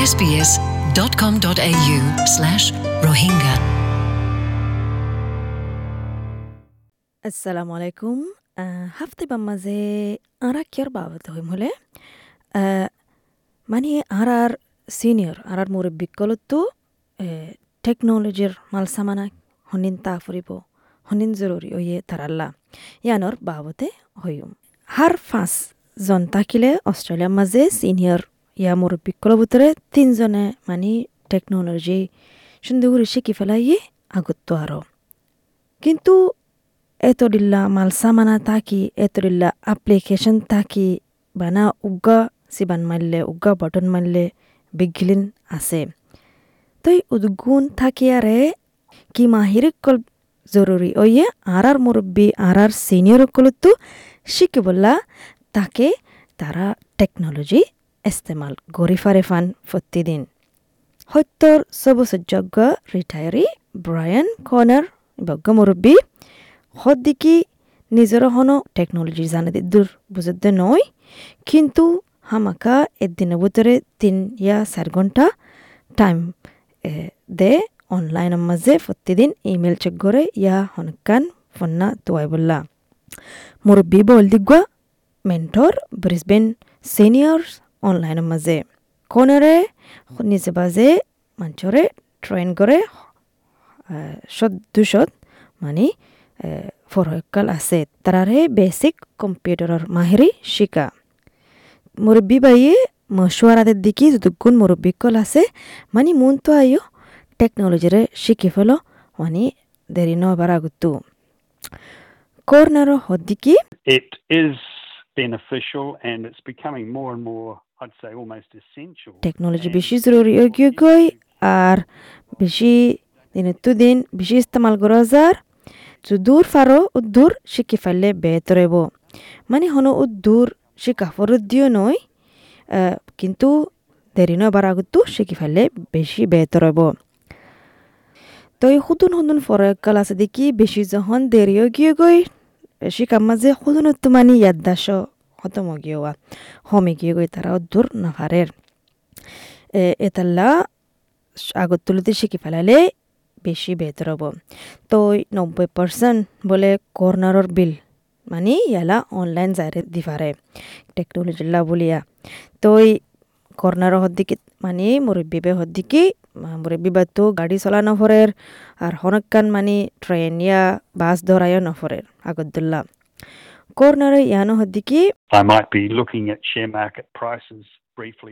sbs.com.au slash rohingya. আসসালামু আলাইকুম হাফতে বাম্মাজে আরা কিয়ার বাবত হইম হলে মানে আর আর সিনিয়র আর আর মুরব্বী কলতো টেকনোলজির মালসামানা হনিন তা ফুরিব হনিন জরুরি ওয়ে তারাল্লা ইয়ানোর বাবতে হইম হার ফাঁস জন থাকিলে অস্ট্রেলিয়ার মাঝে সিনিয়র ইয়া মুরব্বী। কল ভিতরে তিনজনে মানে টেকনোলজি সুন্দর শিখি ফেলাই আগত্য আরও। কিন্তু এতদিল্লা মালসামানা তাকি এতদিল্লা অ্যাপ্লিকেশন থাকি, বানা উগা সিবান মারলে উগা বটন মারলে বিগিলিন আছে তই উদ্গুণ থাকিয়ারে কি মাহিরিক কল জরুরি। ওয়ে আর আর মুরব্বী আর আর সিনিয়র কলতো শিকিবল্লা তাকে তারা টেকনোলজি ইস্তেমাল গরি ফারে ফান প্রতিদিন সত্যৰ সবসযোগ্য ৰিটায়াৰী ব্ৰায়ান কৰ্নাৰ বগ্গ মুৰব্বী সদিকি নিজের হনো টেকনোলজি জানে দূর বুঝতে নয় কিন্তু হামাকা একদিনের ভিতরে তিন ইয়া চার ঘণ্টা টাইম দে অনলাইনের মাঝে প্রতিদিন ইমেল চেক করে ইয়া হনকান ফন্না তোয়াই বললা। মুরব্বী বল দিগুয়া মেন্টর ব্রিসবেন সিনিয়র্স অনলাইনের মাঝে। কোনরে? নিজে বাজে মঞ্চরে ট্রেন করে সদ দুশত মানে ফরকাল আছে। তারারে বেসিক কম্পিউটারের মাহিরি শিকা। মুরব্বী বাইয়ে মশুয়ারাদের দিকে যতক্ষণ মুরব্বী কল আছে মানে মন তো আইও টেকনোলজিরে শিখি ফেলো মানে দেরি নবার আগতো। কর্নার হদ্দিকি It is beneficial and it's becoming more and more, technology বেশি জরুরি গই আর বেশি দিনের দিন বেশি ইস্তেমাল করা যার দূর ফারো উদ্দূর শিখি ফেললে বেহতর হইব মানে হনো উদ্দূর শিকা ফরত দিও নয় কিন্তু দেরি নবার আগতো শিখি ফেললে বেশি বেহতর হইব তই সুতুন সুতুন ফরকাল আছে দেখি বেশি যখন দেরিও গিয়ে গই শিকার মাঝে সুতুনত মানে ইয়াদ্দাস খতম গিয়েওয়া হমে গিয়ে গই তারা দূর নাফারের এতাল্লা আগত তুলতে শিখি ফেলালে বেশি বেহতর হব তো নব্বই পার্সেন্ট বলে কর্নারর বিল মানে ইয়ালা অনলাইন যাইরে দিফারে টেকনোলজিল্লা বলিয়া তো কর্নার হদ্দিকে মানে মুরব্বী হদ্দিকে মুরব্বী বা তো গাড়ি চলানো ফরের আর হনকান মানে ট্রেন ইয়া বাস ধরাইও নফরের আগদ্দুল্লা during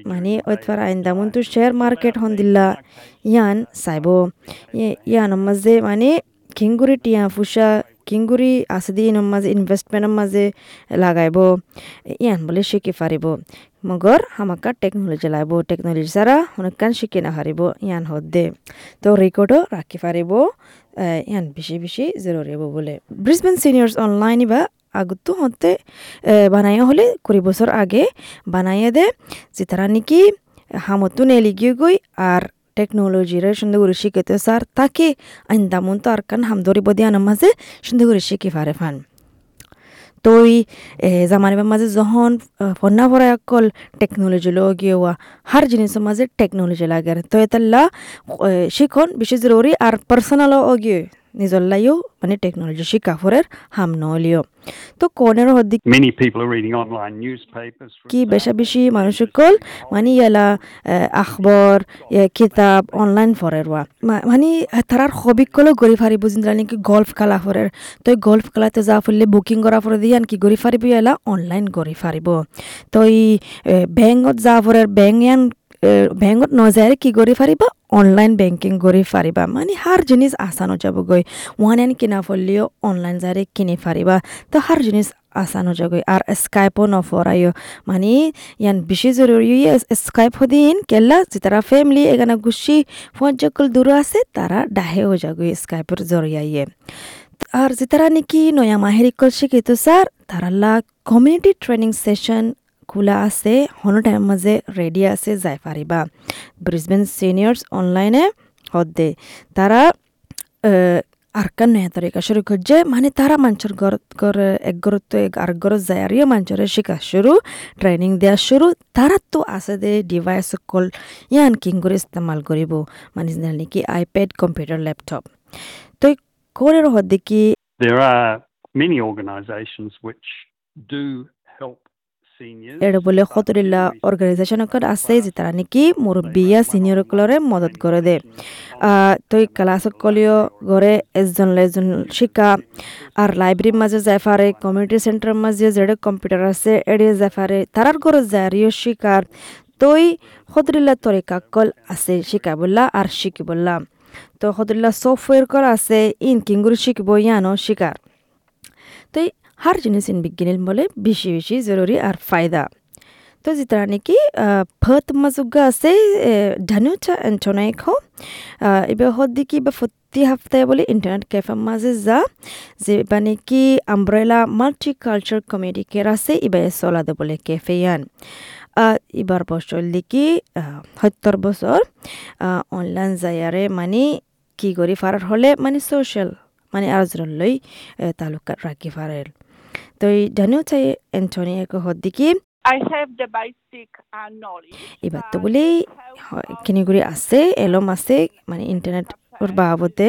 মানে the day. ওইতবার আইন্দামন তো শেয়ার মার্কেট হন দিল্লা ইয়ান চাইব ইয়ান মাঝে মানে কিংগুৰি টিয়া ফুসা কিংগুৰি আছে দি মাঝে ইনভেষ্টমেন্টের মাঝে লাগাইব ইয়ান বলে শিকি পারিব মগর হামাকা টেকনোলজি লাইব টেকনোলজি ছাড়া অনেকখান শিকি না হারিব ইয়ান হদ্দে তো রেকর্ডও রাখি পারিব ইয়ান বেশি বেশি জরুরি বলে ব্রিসবেন সিনিয়র্স অনলাইন বা আগতো হতে বানাই হলে কুড়ি বছর আগে বানাইয়ে দে। যে নাকি হামতো নেলি গিয়ে গই আর টেকনোলজিরে সুন্দর করে শিখেতে স্যার তাকে আইন্দামন তো আর কান হামদরি বদিয়ানোর মাঝে সুন্দর করে শিখি পারে ফান। তই জামানিবার মাঝে যখন ফন্না ভরা অকল টেকনোলজি লো গিয়েওয়া হার জিনিসের মাঝে টেকনোলজি লাগে তো এতাল্লা শিখন বেশি জরুরি আর পার্সোনাল ও নিজর লাইও মানে টেকনোলজি শিকা ফরের হাম নলিও তো কোনের হদ্দি Many people are reading online newspapers. for কি. বেশা বেশি মানুষ কল মানে ইয়ালা আখবর কিতাব অনলাইন ফরেরওয়া মানে তারার হবি কলে গড়ি ফারিব জিন্দা নাকি গল্ফ খেলা ফরের তো গল্ফ খেলাতে যা ফুললে বুকিং করা ফরে দিয়ে কি গড়ি ফারিব ইয়ালা অনলাইন গড়ি ফারিব তো বেংকত যা ফরের বেংক ইয়ান বেংকত নজাৰে কি কৰি পাৰিবা? অনলাইন বেংকিং কৰি পাৰিবা। মানে হাৰ জিনিস আসানো যাব গৈ ওৱান এণ্ড কিনা ফলিও অনলাইন যাৰে কিনি পাৰিবা। তো হাৰ জিনিস আসানো যাগৈ আর স্কাইপও নফরাইও মানে ইয়ান বেশি জরুরি স্কাইপ হদিন কেলা যে তারা ফ্যামিলি এখানে গুছি যকল দূর আছে তারা ডাহেও যাগৈ স্কাইপের জরিয়াইয়ে আর যে তারা নাকি নয়া মাহেরিকল শিখিত স্যার তারাল্লা কমিউনিটি ট্রেনিং সেশন খোলা আছে হনো টাইম মাঝে রেডি আছে যাই পারিবা ব্রিসবেন সিনিয়র্স অনলাইনে হদ্দে তারা আর কান নয়া তরিকা শুরু করছে মানে তারা মানুষের ঘর ঘর এক ঘর এক আর ঘর যায় আর মানুষের শিকা শুরু ট্রেনিং দেওয়া শুরু তারা তো আছে দে ডিভাইস কল, ইয়ান কিং করে ইস্তেমাল করিব মানে নাকি আইপ্যাড কম্পিউটার ল্যাপটপ তো করে হদ্দি কি There are many organisations which do help এর বলে খতরিল্লা অর্গানাইজেশন আছে যে তারা নাকি মুরব্বিয়া সিনিয়র কলরে মদত করে দে তই ক্লাস কলিও ঘরে এজন এজন শিকা আর লাইব্রেরির মাঝে যাই পারে কমিউনিটি সেন্টারের মাঝে যেটা কম্পিউটার আছে এড়িয়ে যাই পারে তারার ঘরে যারিও শিকার তই খতরিল্লা তরিকা কল আছে শিকা বললা আর শিকি বললাম তো খতরিল্লা সফটওয়্যার কল আছে ইন কিঙ্গুর শিখব ইয়ানো শিকার তো হার জিনিস ইন বিজ্ঞানীর বলে বেশি বেশি জরুরি আর ফায়দা তো যেটা নাকি ফত মাজুগা আছে ধানুচা এন্টনাই খো এবার হদ্দি কি বা প্রতি হাফতায় বলে ইন্টারনেট ক্যাফের মাঝে যা যে বা নাকি আমব্রেলা মাল্টি কালচার কমিউনিকের আছে এবার চলাদে বলে ক্যাফেয়ান এবার বছর লিখি সত্তর বছর অনলাইন যায়ারে মানে কি করি ফারার হলে মানে সোশ্যাল মানে আরজনলৈ তালুকাত ৰাখি ফাৰেল তো এই জানিও চাই এন্টনি এক হদ্দি কি I have the basic uh, knowledge. এবার তো বলে খিনি আছে এলম আছে মানে ইন্টারনেট ওর বাবতে।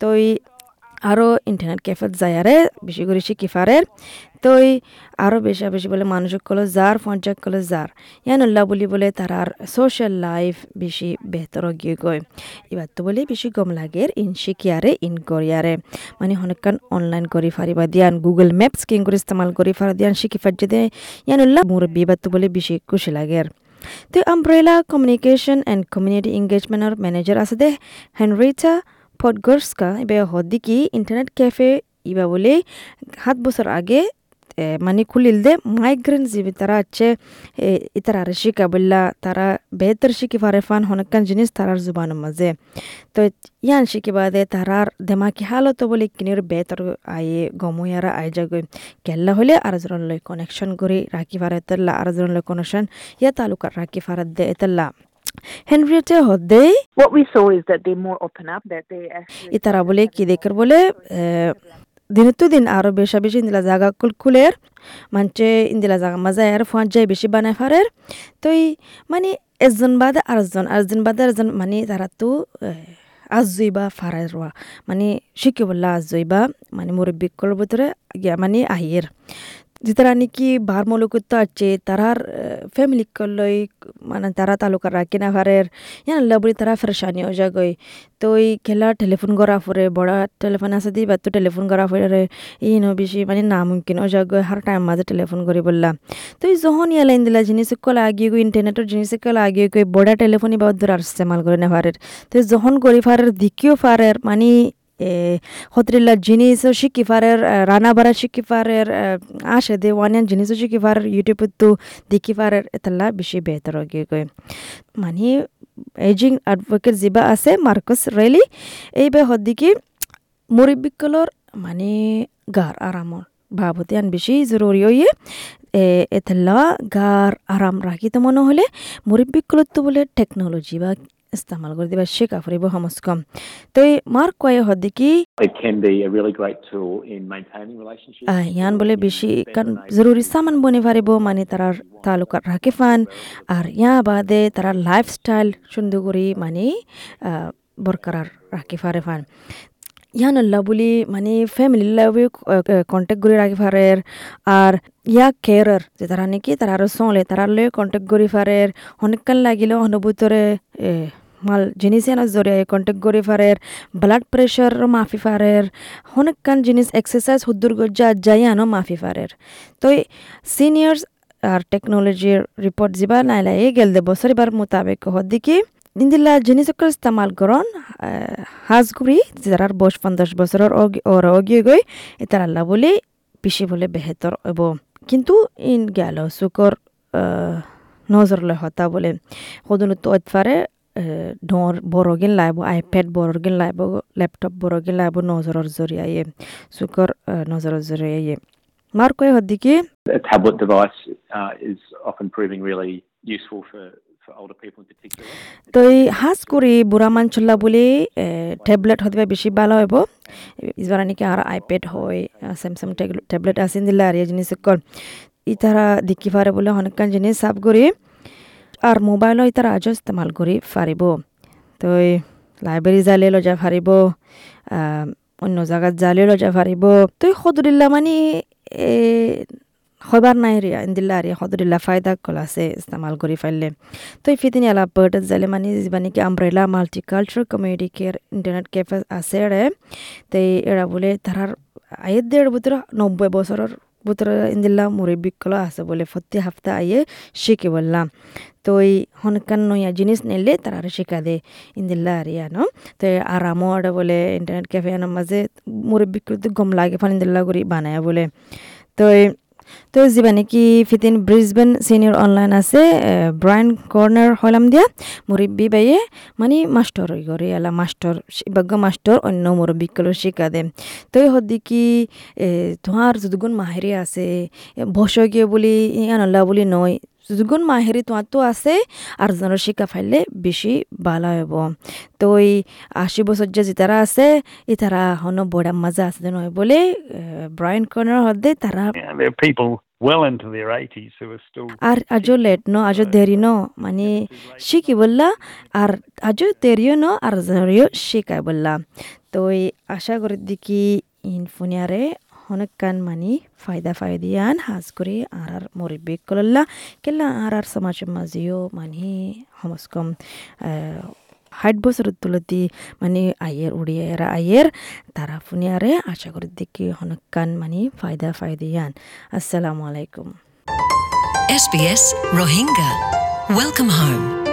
তো এই আরও ইন্টারনেট ক্যাফেত যায় আরে বেশি করে শিখি ফারের তো এই আরও বেশি বেশি বলে মানুষক কলো যার, পঞ্চায়েত কলো যার। ইয়ানুল্লাহ বলি বলে তারার সোশ্যাল লাইফ বেশি বেহতর গিয়ে গয় এবার তো বলে বেশি গম লাগের, ইন শিখিয়ারে, ইন করিয়ারে। মানে হনেকান অনলাইন করি ফারিবা দিয়ান গুগল ম্যাপস কিং করে ইস্তেমাল করি ফারা দিয়ান, শিখি ফার্জে দে ইয়ানুল্লাহ মুরব্বী এবার তো বলে বেশি খুশি লাগের। তো আমব্রেলা কমিউনিকেশন অ্যান্ড কমিউনিটি এঙ্গেজমেন্টর ম্যানেজার আছে দে হেনরিটা পডগর্সকা এবার হদ্দি কি ইন্টারনেট ক্যাফে ইবা বলে সাত বছর আগে মানে খুলিল দে মাইগ্রেন্ট যিবি তারা আছে ইতারা আর শিকা বললা, তারা বেহতর শিকি ফারে ফান হনকান জিনিস তারার জুবানের মাঝে। তো ইয়ান শিকি বাদে তারার দেমাকি হালত বলে কিনির বেহতর আয়ে গমুয়ারা আই যাগৈ কেল্লা হলে আরজন লই কানেকশন করে, রাখি ফারে তেল্লা আরজন লই কানেকশন ইয়া তালুকার রাখি ফারাত দে এতেল্লা হেনরিয়েটে হদ্দে What we saw is that they're more open up, that they actually. ইতারা বলে কি দেখের বলে দিন তো দিন আরও বেশা বেশি ইন্দিলা জাগা কুল খুলের মানছে ইন্দিলা জাগা মাজা আর ফোঁয়ার যায় বেশি বানায় ফারের। তো মানে একজন বাদে আরেকজন আরেকজন বাদে আরেকজন মানে তারা তো আজ জইবা ফারার রোয়া। মানে শিখে বললা আজ জইবা মানে মুরব্বী কল ভিতরে মানে আহিয়ের। যেতারা নাকি বার মলকুত আছে তারার ফ্যামিলি কলই মানে তারা তালুকা রাখি না ফারের ইয়ান লাবড়ি তারা ফেরশানি হয়ে যাগই তো এই খেলা টেলিফোন করা ফুরে বড় টেলিফোন আছে দি বা তো টেলিফোন করা ফুরে ইনো বেশি মানে নামুমকিন হয়ে যাগই হার টাইম মাঝে টেলিফোন করি বললাম তো এই যখন ইয়া লাইন দিলা জিনিস কল আগিয়ে গই ইন্টারনেটের জিনিস কল আগিয়ে গই বড় টেলিফোনই বা আর ইস্তেমাল করে না ফারের তো যখন করি ফারের দিকিও ফারের মানে হতরিল্লা জিনিসও শিখি ফারের রানা বাড়া শিখি ফারের আসে দে ওয়ানিয়ান জিনিসও শিখি ফারের ইউটিউবত তো দেখি ফারের এতলা বেশি বেহতর গিয়ে মানে এজিং অ্যাডভোকেট যিবা আছে, মার্কস রেলি এইবে হদ্দিকি মুরব্বিকলর মানে গার আরামর ভাবতে আন বেশি জরুরি হইয়ে এতলা গার আরাম রাখি তো মনে হলে মুরব্বিকলত তো বলে টেকনোলজি বা ইস্তেমাল করে দিবা শেখা ফুরিব সমস কম। তো মার কয়ে relationships. আহ, ইয়ান বলে বেশি neighbourhoods. জরুরি সামান বনে পারিব মানে তারার তালুকাত রাখে ফান। আর ইয়া বাদে তারা লাইফস্টাইল সুন্দর করি মানে বরকরার রাখি ফারে ফান। ইয়ান আল্লাহ বলি মানে ফ্যামিলি লাইফে কন্টেক্ট করে রাখি ফারের আর ইয়া কেয়ারার যে তারা নাকি তারা আরও চলে তারা লয়ে কন্টেক্ট করি ফারের অনেকক্ষণ লাগিলেও অনুভূতরে মাল জিনিস এনে জরিয়ে কন্টেক্ট করি ফারের ব্লাড প্রেশার মাফি ফারের অনেকক্ষণ জিনিস এক্সারসাইজ হুদ্দুর গজ্জা আনো মাফি ফারের তো সিনিয়র্স আর টেকনোলজির রিপোর্ট যিবা নাইলাই গেল দে বছর এবার মোতাবেক হদ্দিকি ইন্দিল্লা জিনিসকল ইস্তেমাল করন হাজগুড়ি যারার বয়স পঞ্চাশ বছরের ওর অগিয়ে গই এটার আল্লাহ বলে বেশি বলে বেহেতর হব। কিন্তু ইন গেল সুকর নজরলে হতা বলে। সদনত অতফারে ডর বড়গিন লাইব আইপ্যাড বড়গিন লাইব ল্যাপটপ বড়গিন লাইব নজরের জরিয়ায়ে সুকর নজরের জরিয়ায়ে মার কয়ে হদ্দিকি A tablet device uh, is often proving really useful for for older people in particular. তো এই হাজ কৰি বুঢ়া মানচল্লা বুলি টেবলেট হতে বেছি ভালো হব ইজবাৰ নেকি আর আইপ্যাড হয় স্যামসাং টেবলেট আছে দিলে আর এই জিনিস কর ইতারা দেখি পারে বলে অনেকখান জিনিস সাফ করি আর মোবাইলও ইতারা আজও ইস্তেমাল করি পারিব তো লাইব্রেরি জালে পারিব আহ, অন্য জায়গাত জালে লজা পারিব তো সদুরিল্লা মানে হবার নাই রিয়া ইন্দিল্লা রিয়া সদুরিল্লা ফায়দা কল আছে ইস্তেমাল করি ফাইলে। তো এই ফিতিনি আলা বার্ড জালে মানে যিবা নাকি umbrella multicultural community care internet cafe আছে এড়ে তো এরা বলে তারার আয়ের দেড় বছর নব্বই বছরের বছর ইন্দিল্লা মুরব্বিকল আছে বলে প্রতি হাফতা আইয়ে শিখে বললাম তো এই হনকান নয়া জিনিস নিলে তারা শিখা দে ইন্দিল্লা আর ইয়ানো তো আরামও আর বলে, ইন্টারনেট ক্যাফে আনার মাঝে মুরব্বিক গম লাগে ফান ইন্দিল্লা করি বানায় বলে। তো তো যিবা কি ফিতিন ব্রিসবেন সিনিয়র অনলাইন আছে ব্ৰাইন কর্নার হলাম দিয়া মুরব্বী বাইয়ে মানে মাস্টর গড়ে এলা মাস্টর বাগ্য মাস্টর অন্য মুরব্বীগুলো শিকা দে। তো সদি কি তোমার যদুগুণ মাহেরি আছে বসগীয় বুলি আনল্লা বুলি নয় যদুগুণ মাহেরি তো আছে আর জনের শিক্ষা ফাইলে বেশি ভালো হব তো এই আশি বছর যে যেতারা আছে ই তারা হন বড়া মজা আছে নয় বলে ব্রাইন কর্নার হদ্দে তারা Yeah, there are people well into their 80s who are still. আর আজও লেট ন আজও দেরি ন মানে শিখি বললা আর আজও দেরিও ন আর জরিও শিখাই বললা। তো এই আশা করি দেখি ইনফোনিয়ারে অনেকখান মানি ফায়দা ফায়দিয়ান হাজ করে আর আর মরিবিক করল্লা কেলা আর আর সমাজের মাঝেও মানে সমস্কম ষাট বছর তুলতি মানে আয়ের উড়িয়ে এরা আয়ের তারা ফুনিয়ারে আশা করি দেখি অনেকখান মানে ফায়দা ফায়দিয়ান আসসালামু আলাইকুম SBS Rohingya. Welcome home.